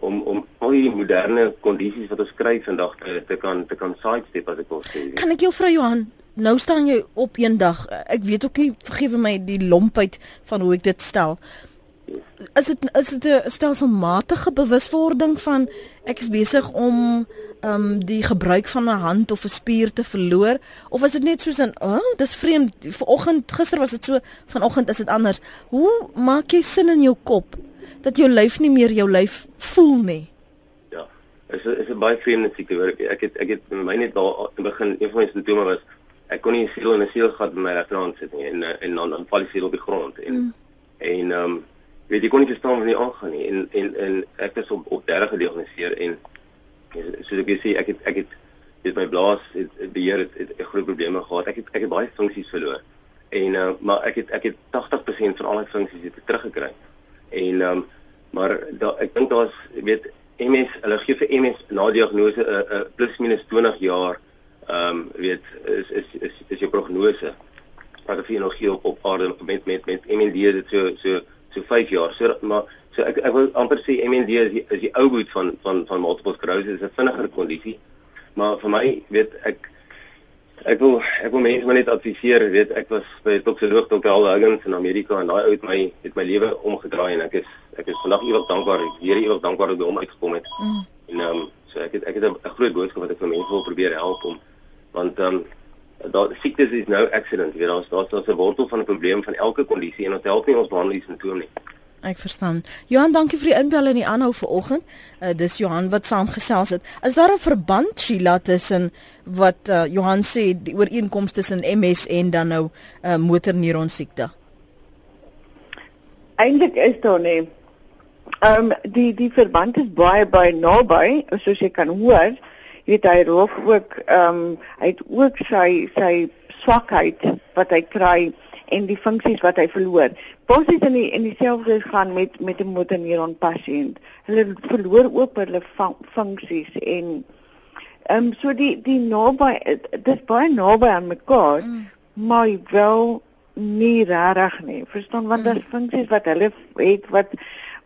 om om al die moderne kondisies wat ons kry vandag te, te kan te kan sidestep as ek wil sê. Kan ek jou vra Johan, nou staan jy op eendag. Ek weet ook nie vergewe my die lompheid van hoe ek dit stel. Is dit is dit 'n stelselmatige bewuswording van ek is besig om um die gebruik van 'n hand of 'n spier te verloor? Of is dit net soos 'n oh, dis vreemd vanoggend gister was dit so vanoggend is dit anders. Hoe maak jy sin in jou kop dat jou lyf nie meer jou lyf voel nie? Ja is is 'n baie vreemde siekte hoor. Ek het ek het my net daar in begin een van my simptome was ek kon nie siel in 'n sielgat in my regterhand sit nie en en dan dan val die siel op die grond en mm. en um weet jy kon nie verstaan wat nie aangaan nie en en en ek is op op 30 gediagnoseer en soos ek sê ek het ek het dit my blaas het, beheer het, het, het groot probleme gehad. Ek het ek het baie funksies verloor. En uh, maar ek het ek het 80% van al my funksies het teruggekry. En um, maar da, ek dink daar's weet MS, hulle gee vir MS na diagnose 'n uh, uh, plus minus 20 jaar ehm um, weet is is is is jou prognose. Wat jy nog hier op op aarde met met met MND dit so so so 5 jaar. So maar So ek ek wil amper sê MND is die, is die ou boet van van van multiple sclerosis, is 'n vinniger kondisie. Maar vir my, weet ek ek wil ek wil mense maar net adviseer, weet ek was by toksoloog Dr. Al Huggins in Amerika en daai ou het my het my lewe omgedraai en ek is ek is vandag ewig dankbaar, weer ewig dankbaar dat hy hom uitgekom het. Mm. En ehm um, so ek het ek het 'n groot boodskap wat ek vir mense wil probeer help om want ehm um, daar siektes is nou accident, weet ons daar's daar's 'n wortel van 'n probleem van elke kondisie en ons help nie ons behandel die simptome nie Ek verstaan. Johan, dankie vir die inbel en die aanhou vanoggend. Uh, dis Johan wat saamgesels het. Is daar 'n verband Sheila tussen wat uh, Johan sê die ooreenkomste tussen MS en dan nou uh, motorneuron siekte? Eintlik is daar nie. Ehm um, die die verband is baie baie naby, soos jy kan hoor. Jy weet hy roof ook ehm um, hy het ook sy sy swakheid wat hy kry en die funksies wat hy verloor. Basies in die in dieselfde gaan met met 'n motorneuron pasiënt. Hulle verloor ook hulle funksies en ehm um, so die die naby dis baie naby aan mekaar, mm. maar wel nie regtig nie. Verstaan want mm. daar's funksies wat hulle het wat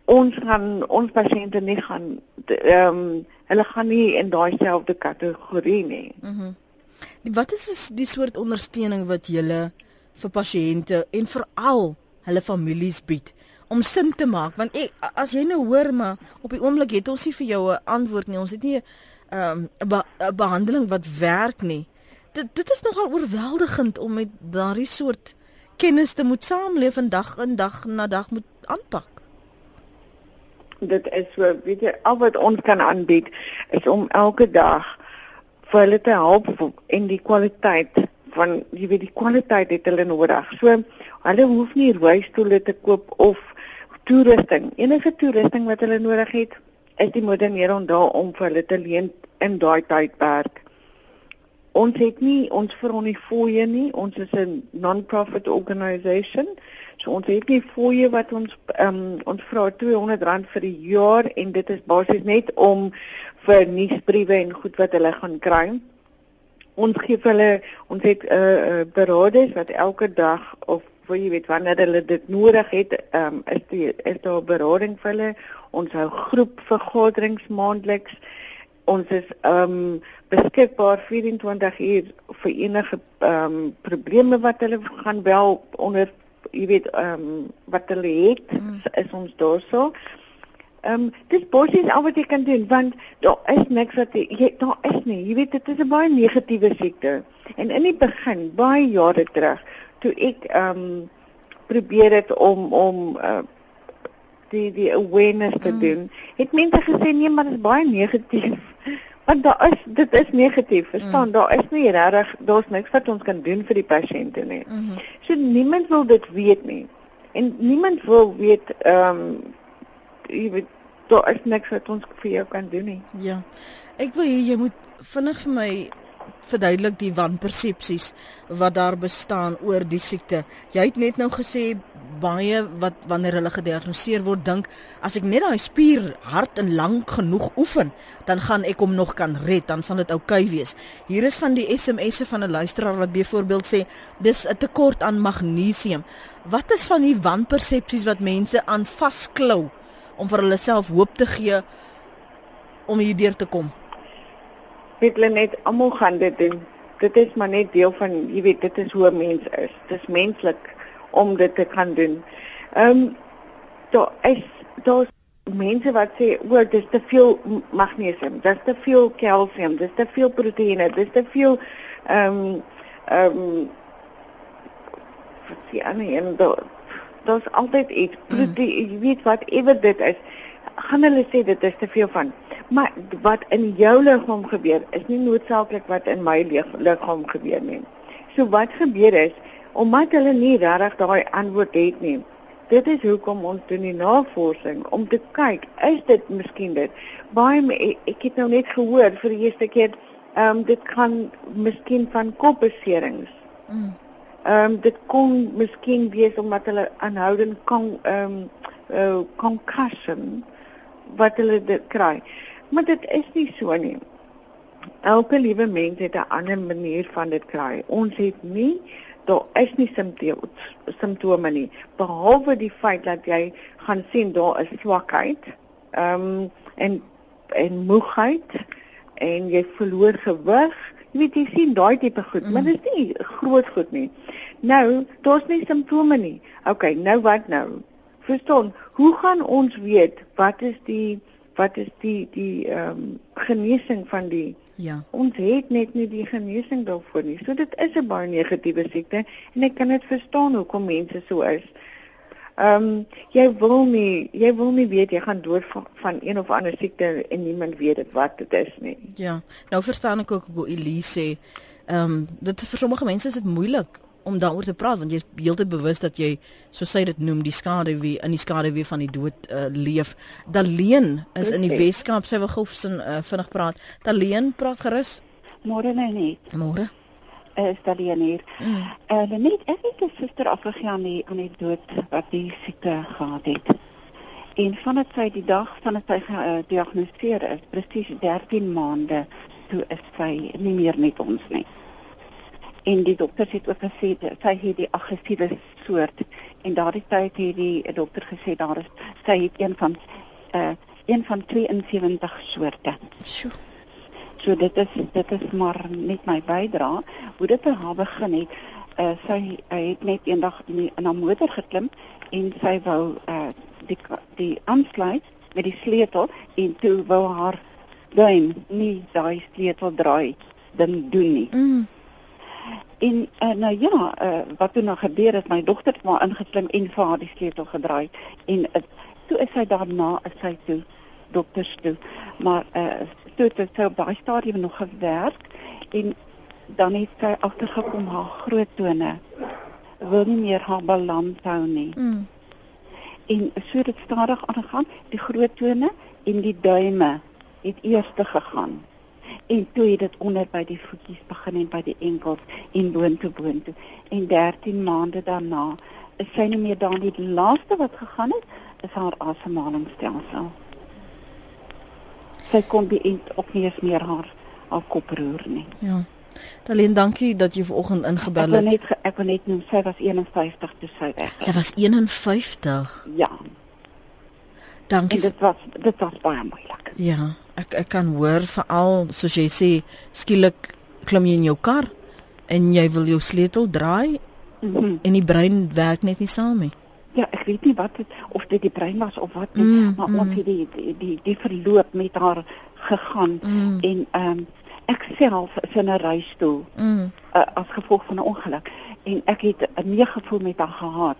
ons gaan ons pasiënte nie gaan ehm um, hulle gaan nie in daai selfde kategorie nie. Mhm. Mm wat is die soort ondersteuning wat julle vir pasiënte en veral hulle families bied om sin te maak want ek, as jy nou hoor maar op die oomblik het ons nie vir jou 'n antwoord nie ons het nie 'n um, be behandeling wat werk nie dit dit is nogal oorweldigend om met daardie soort kennis te moet saamleef en dag in dag na dag moet aanpak dit is so weet jy al wat ons kan aanbied is om elke dag vir hulle te help en die kwaliteit van jy weet die kwaliteit het hulle nodig. So hulle hoef nie reistoele te koop of toerusting. Enige toerusting wat hulle nodig het, is die modernering daar om vir hulle te leen in daai tydperk. Ons het nie ons fooie nie. Ons is 'n non-profit organisation. So ons het nie fooie wat ons ehm um, ons vra R200 vir die jaar en dit is basies net om vir nuusbriewe en goed wat hulle gaan kry ons gee hulle ons het 'n uh, eh, uh, eh, beraders wat elke dag of vir jy weet wanneer hulle dit nodig het, ehm um, is die is daar berading vir hulle. Ons hou groep vergaderings maandeliks. Ons is ehm um, beskikbaar 24 uur vir enige ehm um, probleme wat hulle gaan bel onder jy weet ehm um, wat hulle het, mm. is ons daar so. Ehm um, dis basies al wat jy kan doen want daar is niks wat jy daar is nie. Jy weet dit is 'n baie negatiewe siekte. En in die begin, baie jare terug, toe ek ehm um, probeer dit om om uh, die die awareness te mm. doen, het mense gesê nee, maar dit is baie negatief. Want daar is dit is negatief. Verstaan, mm. daar is nie regtig daar's niks wat ons kan doen vir die pasiënte nie. Mm -hmm. So niemand wil dit weet nie. En niemand wil weet ehm um, jy weet daar is niks wat ons vir jou kan doen nie. Ja. Ek wil hê jy moet vinnig vir my verduidelik die wanpersepsies wat daar bestaan oor die siekte. Jy het net nou gesê baie wat wanneer hulle gediagnoseer word dink as ek net daai spier hard en lank genoeg oefen, dan gaan ek hom nog kan red, dan sal dit oukei okay wees. Hier is van die SMS'e van 'n luisteraar wat byvoorbeeld sê dis 'n tekort aan magnesium. Wat is van die wanpersepsies wat mense aan vasklou? om vir hulle self hoop te gee om hierdeur te kom. Weet hulle net almal gaan dit doen. Dit is maar net deel van, jy weet, dit is hoe 'n mens is. Dit is menslik om dit te kan doen. Ehm um, daar is daar's mense wat sê o, dis te veel magnesium, dis te veel kalsium, dis te veel proteïene, dis te veel ehm um, ehm um, wat sê Annie en daar daar's altyd iets. Mm. Jy weet wat ewer dit is, gaan hulle sê dit is te veel van. Maar wat in jou liggaam gebeur is nie noodsaaklik wat in my liggaam gebeur nie. So wat gebeur is omdat hulle nie regtig daai antwoord het nie. Dit is hoekom ons doen die navorsing om te kyk, is dit miskien dit? Baie ek het nou net gehoor vir die eerste keer, ehm um, dit kan miskien van kopbeserings. Mm. Ehm um, dit kon miskien wees omdat hulle aanhoudend kan ehm um, uh, concussion wat hulle dit kry. Maar dit is nie so nie. Elke liewe mens het 'n ander manier van dit kry. Ons het nie daar is nie simptome simptome nie behalwe die feit dat jy gaan sien daar is swakheid ehm um, en en moegheid en jy verloor gewig Jy weet jy sien daai tipe goed, mm. maar dit is nie groot goed nie. Nou, daar's nie simptome nie. OK, nou wat nou? Verstaan, hoe gaan ons weet wat is die wat is die die ehm um, genesing van die Ja. Ons het net nie die genesing daarvoor nie. So dit is 'n baie negatiewe siekte en ek kan dit verstaan hoekom mense so is. Ehm um, jy wil nie jy wil nie weet jy gaan dood van, van een of ander siekte en niemand weet dit wat dit is nie. Ja. Nou verstaan ek ook hoe Elise sê, ehm um, dit vir sommige mense is dit moeilik om daaroor te praat want jy is heeltyd bewus dat jy so sê dit noem die skade wie in die skade wie van die dood uh, leef. Daleen is in die Weskaap sy wil gou uh, vinnig praat. Daleen praat gerus. Môre net. Môre is Daleen hier. Mm. Uh, net ek het 'n suster afgegaan aan die aan die dood wat die siekte gehad het. En vandat sy die dag vandat sy gediagnoseer uh, is, presies 13 maande, toe is sy nie meer met ons nie. En die dokter het ook gesê sy het die aggressiewe soort en daardie tyd het die dokter gesê daar is sy het een van uh een van 72 soorte. Sjoe. So dit is dit is maar net my bydra. Hoe dit vir haar begin het, uh, sy hy het net eendag in, haar motor geklim en sy wou uh, die die aansluit met die sleutel en toe wou haar duim nie daai sleutel draai dan doen nie. Mm. En uh, nou ja, uh, wat toe nou gebeur het, my dogter het maar ingeklim en vir haar die sleutel gedraai en uh, toe is sy daarna is sy toe dokters toe. Maar uh toe het sy op daai stadium nog gewerk en dan het sy agtergekom haar groot tone wil nie meer haar balans hou nie. Mm. En so het dit stadig aangegaan, die groot tone en die duime het eers te gegaan. En toe het dit onder by die voetjies begin en by die enkels en boontoe boontoe. En 13 maande daarna is sy nie meer daar nie. Die laaste wat gegaan het, is haar asemhalingsstelsel sy kon die end op nie eens meer haar haar kop roer nie. Ja. Talien, dankie dat jy vanoggend ingebel het. Ek wil net ek wil net noem sy was 51 toe sy weg. Sy was 51. Ja. Dankie. En dit was dit was baie moeilik. Ja, ek ek kan hoor veral soos jy sê, skielik klim jy in jou kar en jy wil jou sleutel draai mm -hmm. en die brein werk net nie saam nie. Ja, ek weet nie wat het of dit die brein was of wat nie, mm, maar mm. ons het die die die, die verloop met haar gegaan mm. en ehm um, ek self is in 'n reistool mm. uh, as gevolg van 'n ongeluk en ek het 'n meegevoel met haar gehad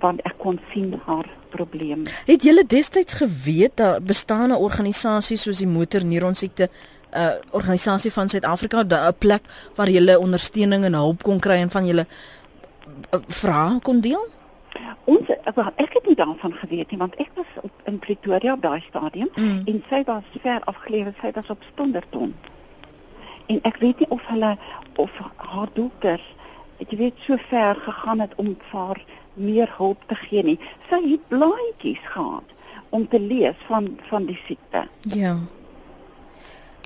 want ek kon sien haar probleem. Het julle destyds geweet dat bestaan 'n organisasie soos die motorneuron siekte 'n uh, organisasie van Suid-Afrika 'n plek waar jy ondersteuning en hulp kon kry en van julle uh, vra kon deel? Ons ek het nie daarvan geweet nie want ek was op in Pretoria op daai stadium mm. en sy was ver afgelewe, sy was op Stonderton. En ek weet nie of hulle of haar dokters jy weet so ver gegaan het om vir haar meer hulp te gee nie. Sy het blaadjies gehad om te lees van van die siekte. Ja.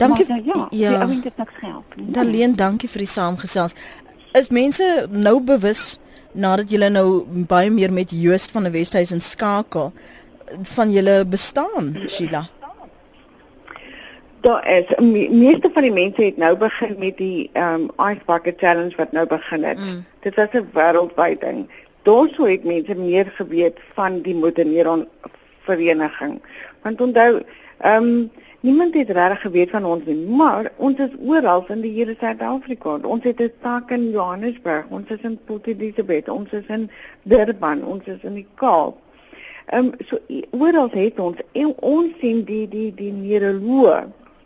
Dankie. Maar, ja, ja. Ek weet dit niks help nie. Daleen, dankie vir die saamgesels. Is mense nou bewus nadat julle nou baie meer met Joost van die Weshuizen skakel van julle bestaan, Sheila? Daar is me, meeste van die mense het nou begin met die um Ice Bucket Challenge wat nou begin het. Mm. Dit was 'n wêreldwye ding. Daarsou het mense meer geweet van die Motorneuron vereniging. Want onthou, um Niemand het regtig geweet van ons nie, maar ons is oral in die hele Suid-Afrika. Ons het 'n taak in Johannesburg, ons is in Port Elizabeth, ons is in Durban, ons is in die Kaap. Ehm um, so oral het ons en ons sien die die die neuroloog.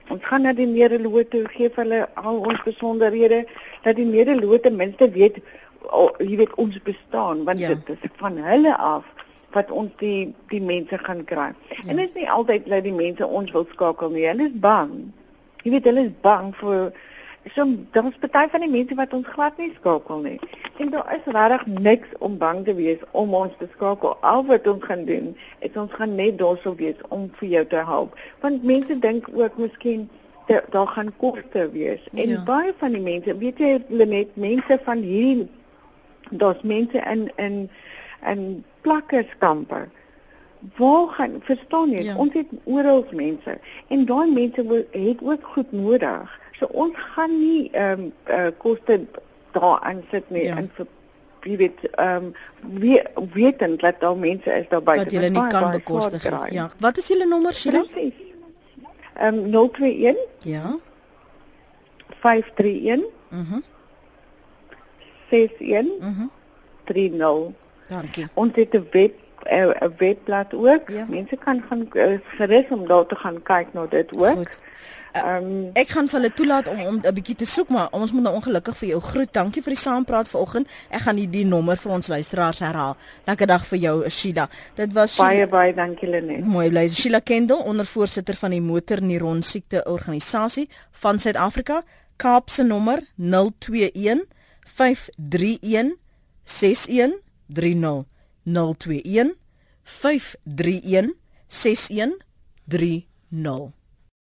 Ons gaan na die neuroloog toe gee hulle al ons besonderhede dat die neuroloog ten minste weet oh, jy weet ons bestaan want ja. dit is van hulle af wat ons die die mense gaan kry. Ja. En dit is nie altyd dat die mense ons wil skakel nie. Hulle is bang. Jy weet hulle is bang vir so daar's baie van die mense wat ons glad nie skakel nie. En daar is regtig niks om bang te wees om ons te skakel. Al wat ons gaan doen, is ons gaan net daarso wees om vir jou te help. Want mense dink ook miskien daar gaan koste wees. En ja. baie van die mense, weet jy, net mense van hier daar's mense in in in plakkerskampe. Waar gaan verstaan jy? Ja. Ons het oral mense en daai mense het ook goed nodig. So ons gaan nie ehm um, uh, koste daar aan sit nie ja. en vir wie weet ehm um, wie weten dat daar mense is daar buite wat jy nie kan bekostig nie. Ja. Wat is julle nommer, Sheila? Ehm um, 021 Ja. 531 Mhm. Mm 61 Mhm. Mm 30 Dankie. Ons het 'n web 'n webblad ook. Ja. Mense kan gaan uh, gerus om daar te gaan kyk na dit ook. Goed. Ehm um, ek gaan vir hulle toelaat om om 'n bietjie te soek maar ons moet nou ongelukkig vir jou groet. Dankie vir die saampraat vanoggend. Ek gaan die, die nommer vir ons luisteraars herhaal. Lekker dag vir jou Shida. Dit was baie baie dankie Lenet. Mooi bly. Sheila Kendall, ondervoorsitter van die motorneuron siekte organisasie van Suid-Afrika. Kaapse nommer 021 531 6130 021 531 6130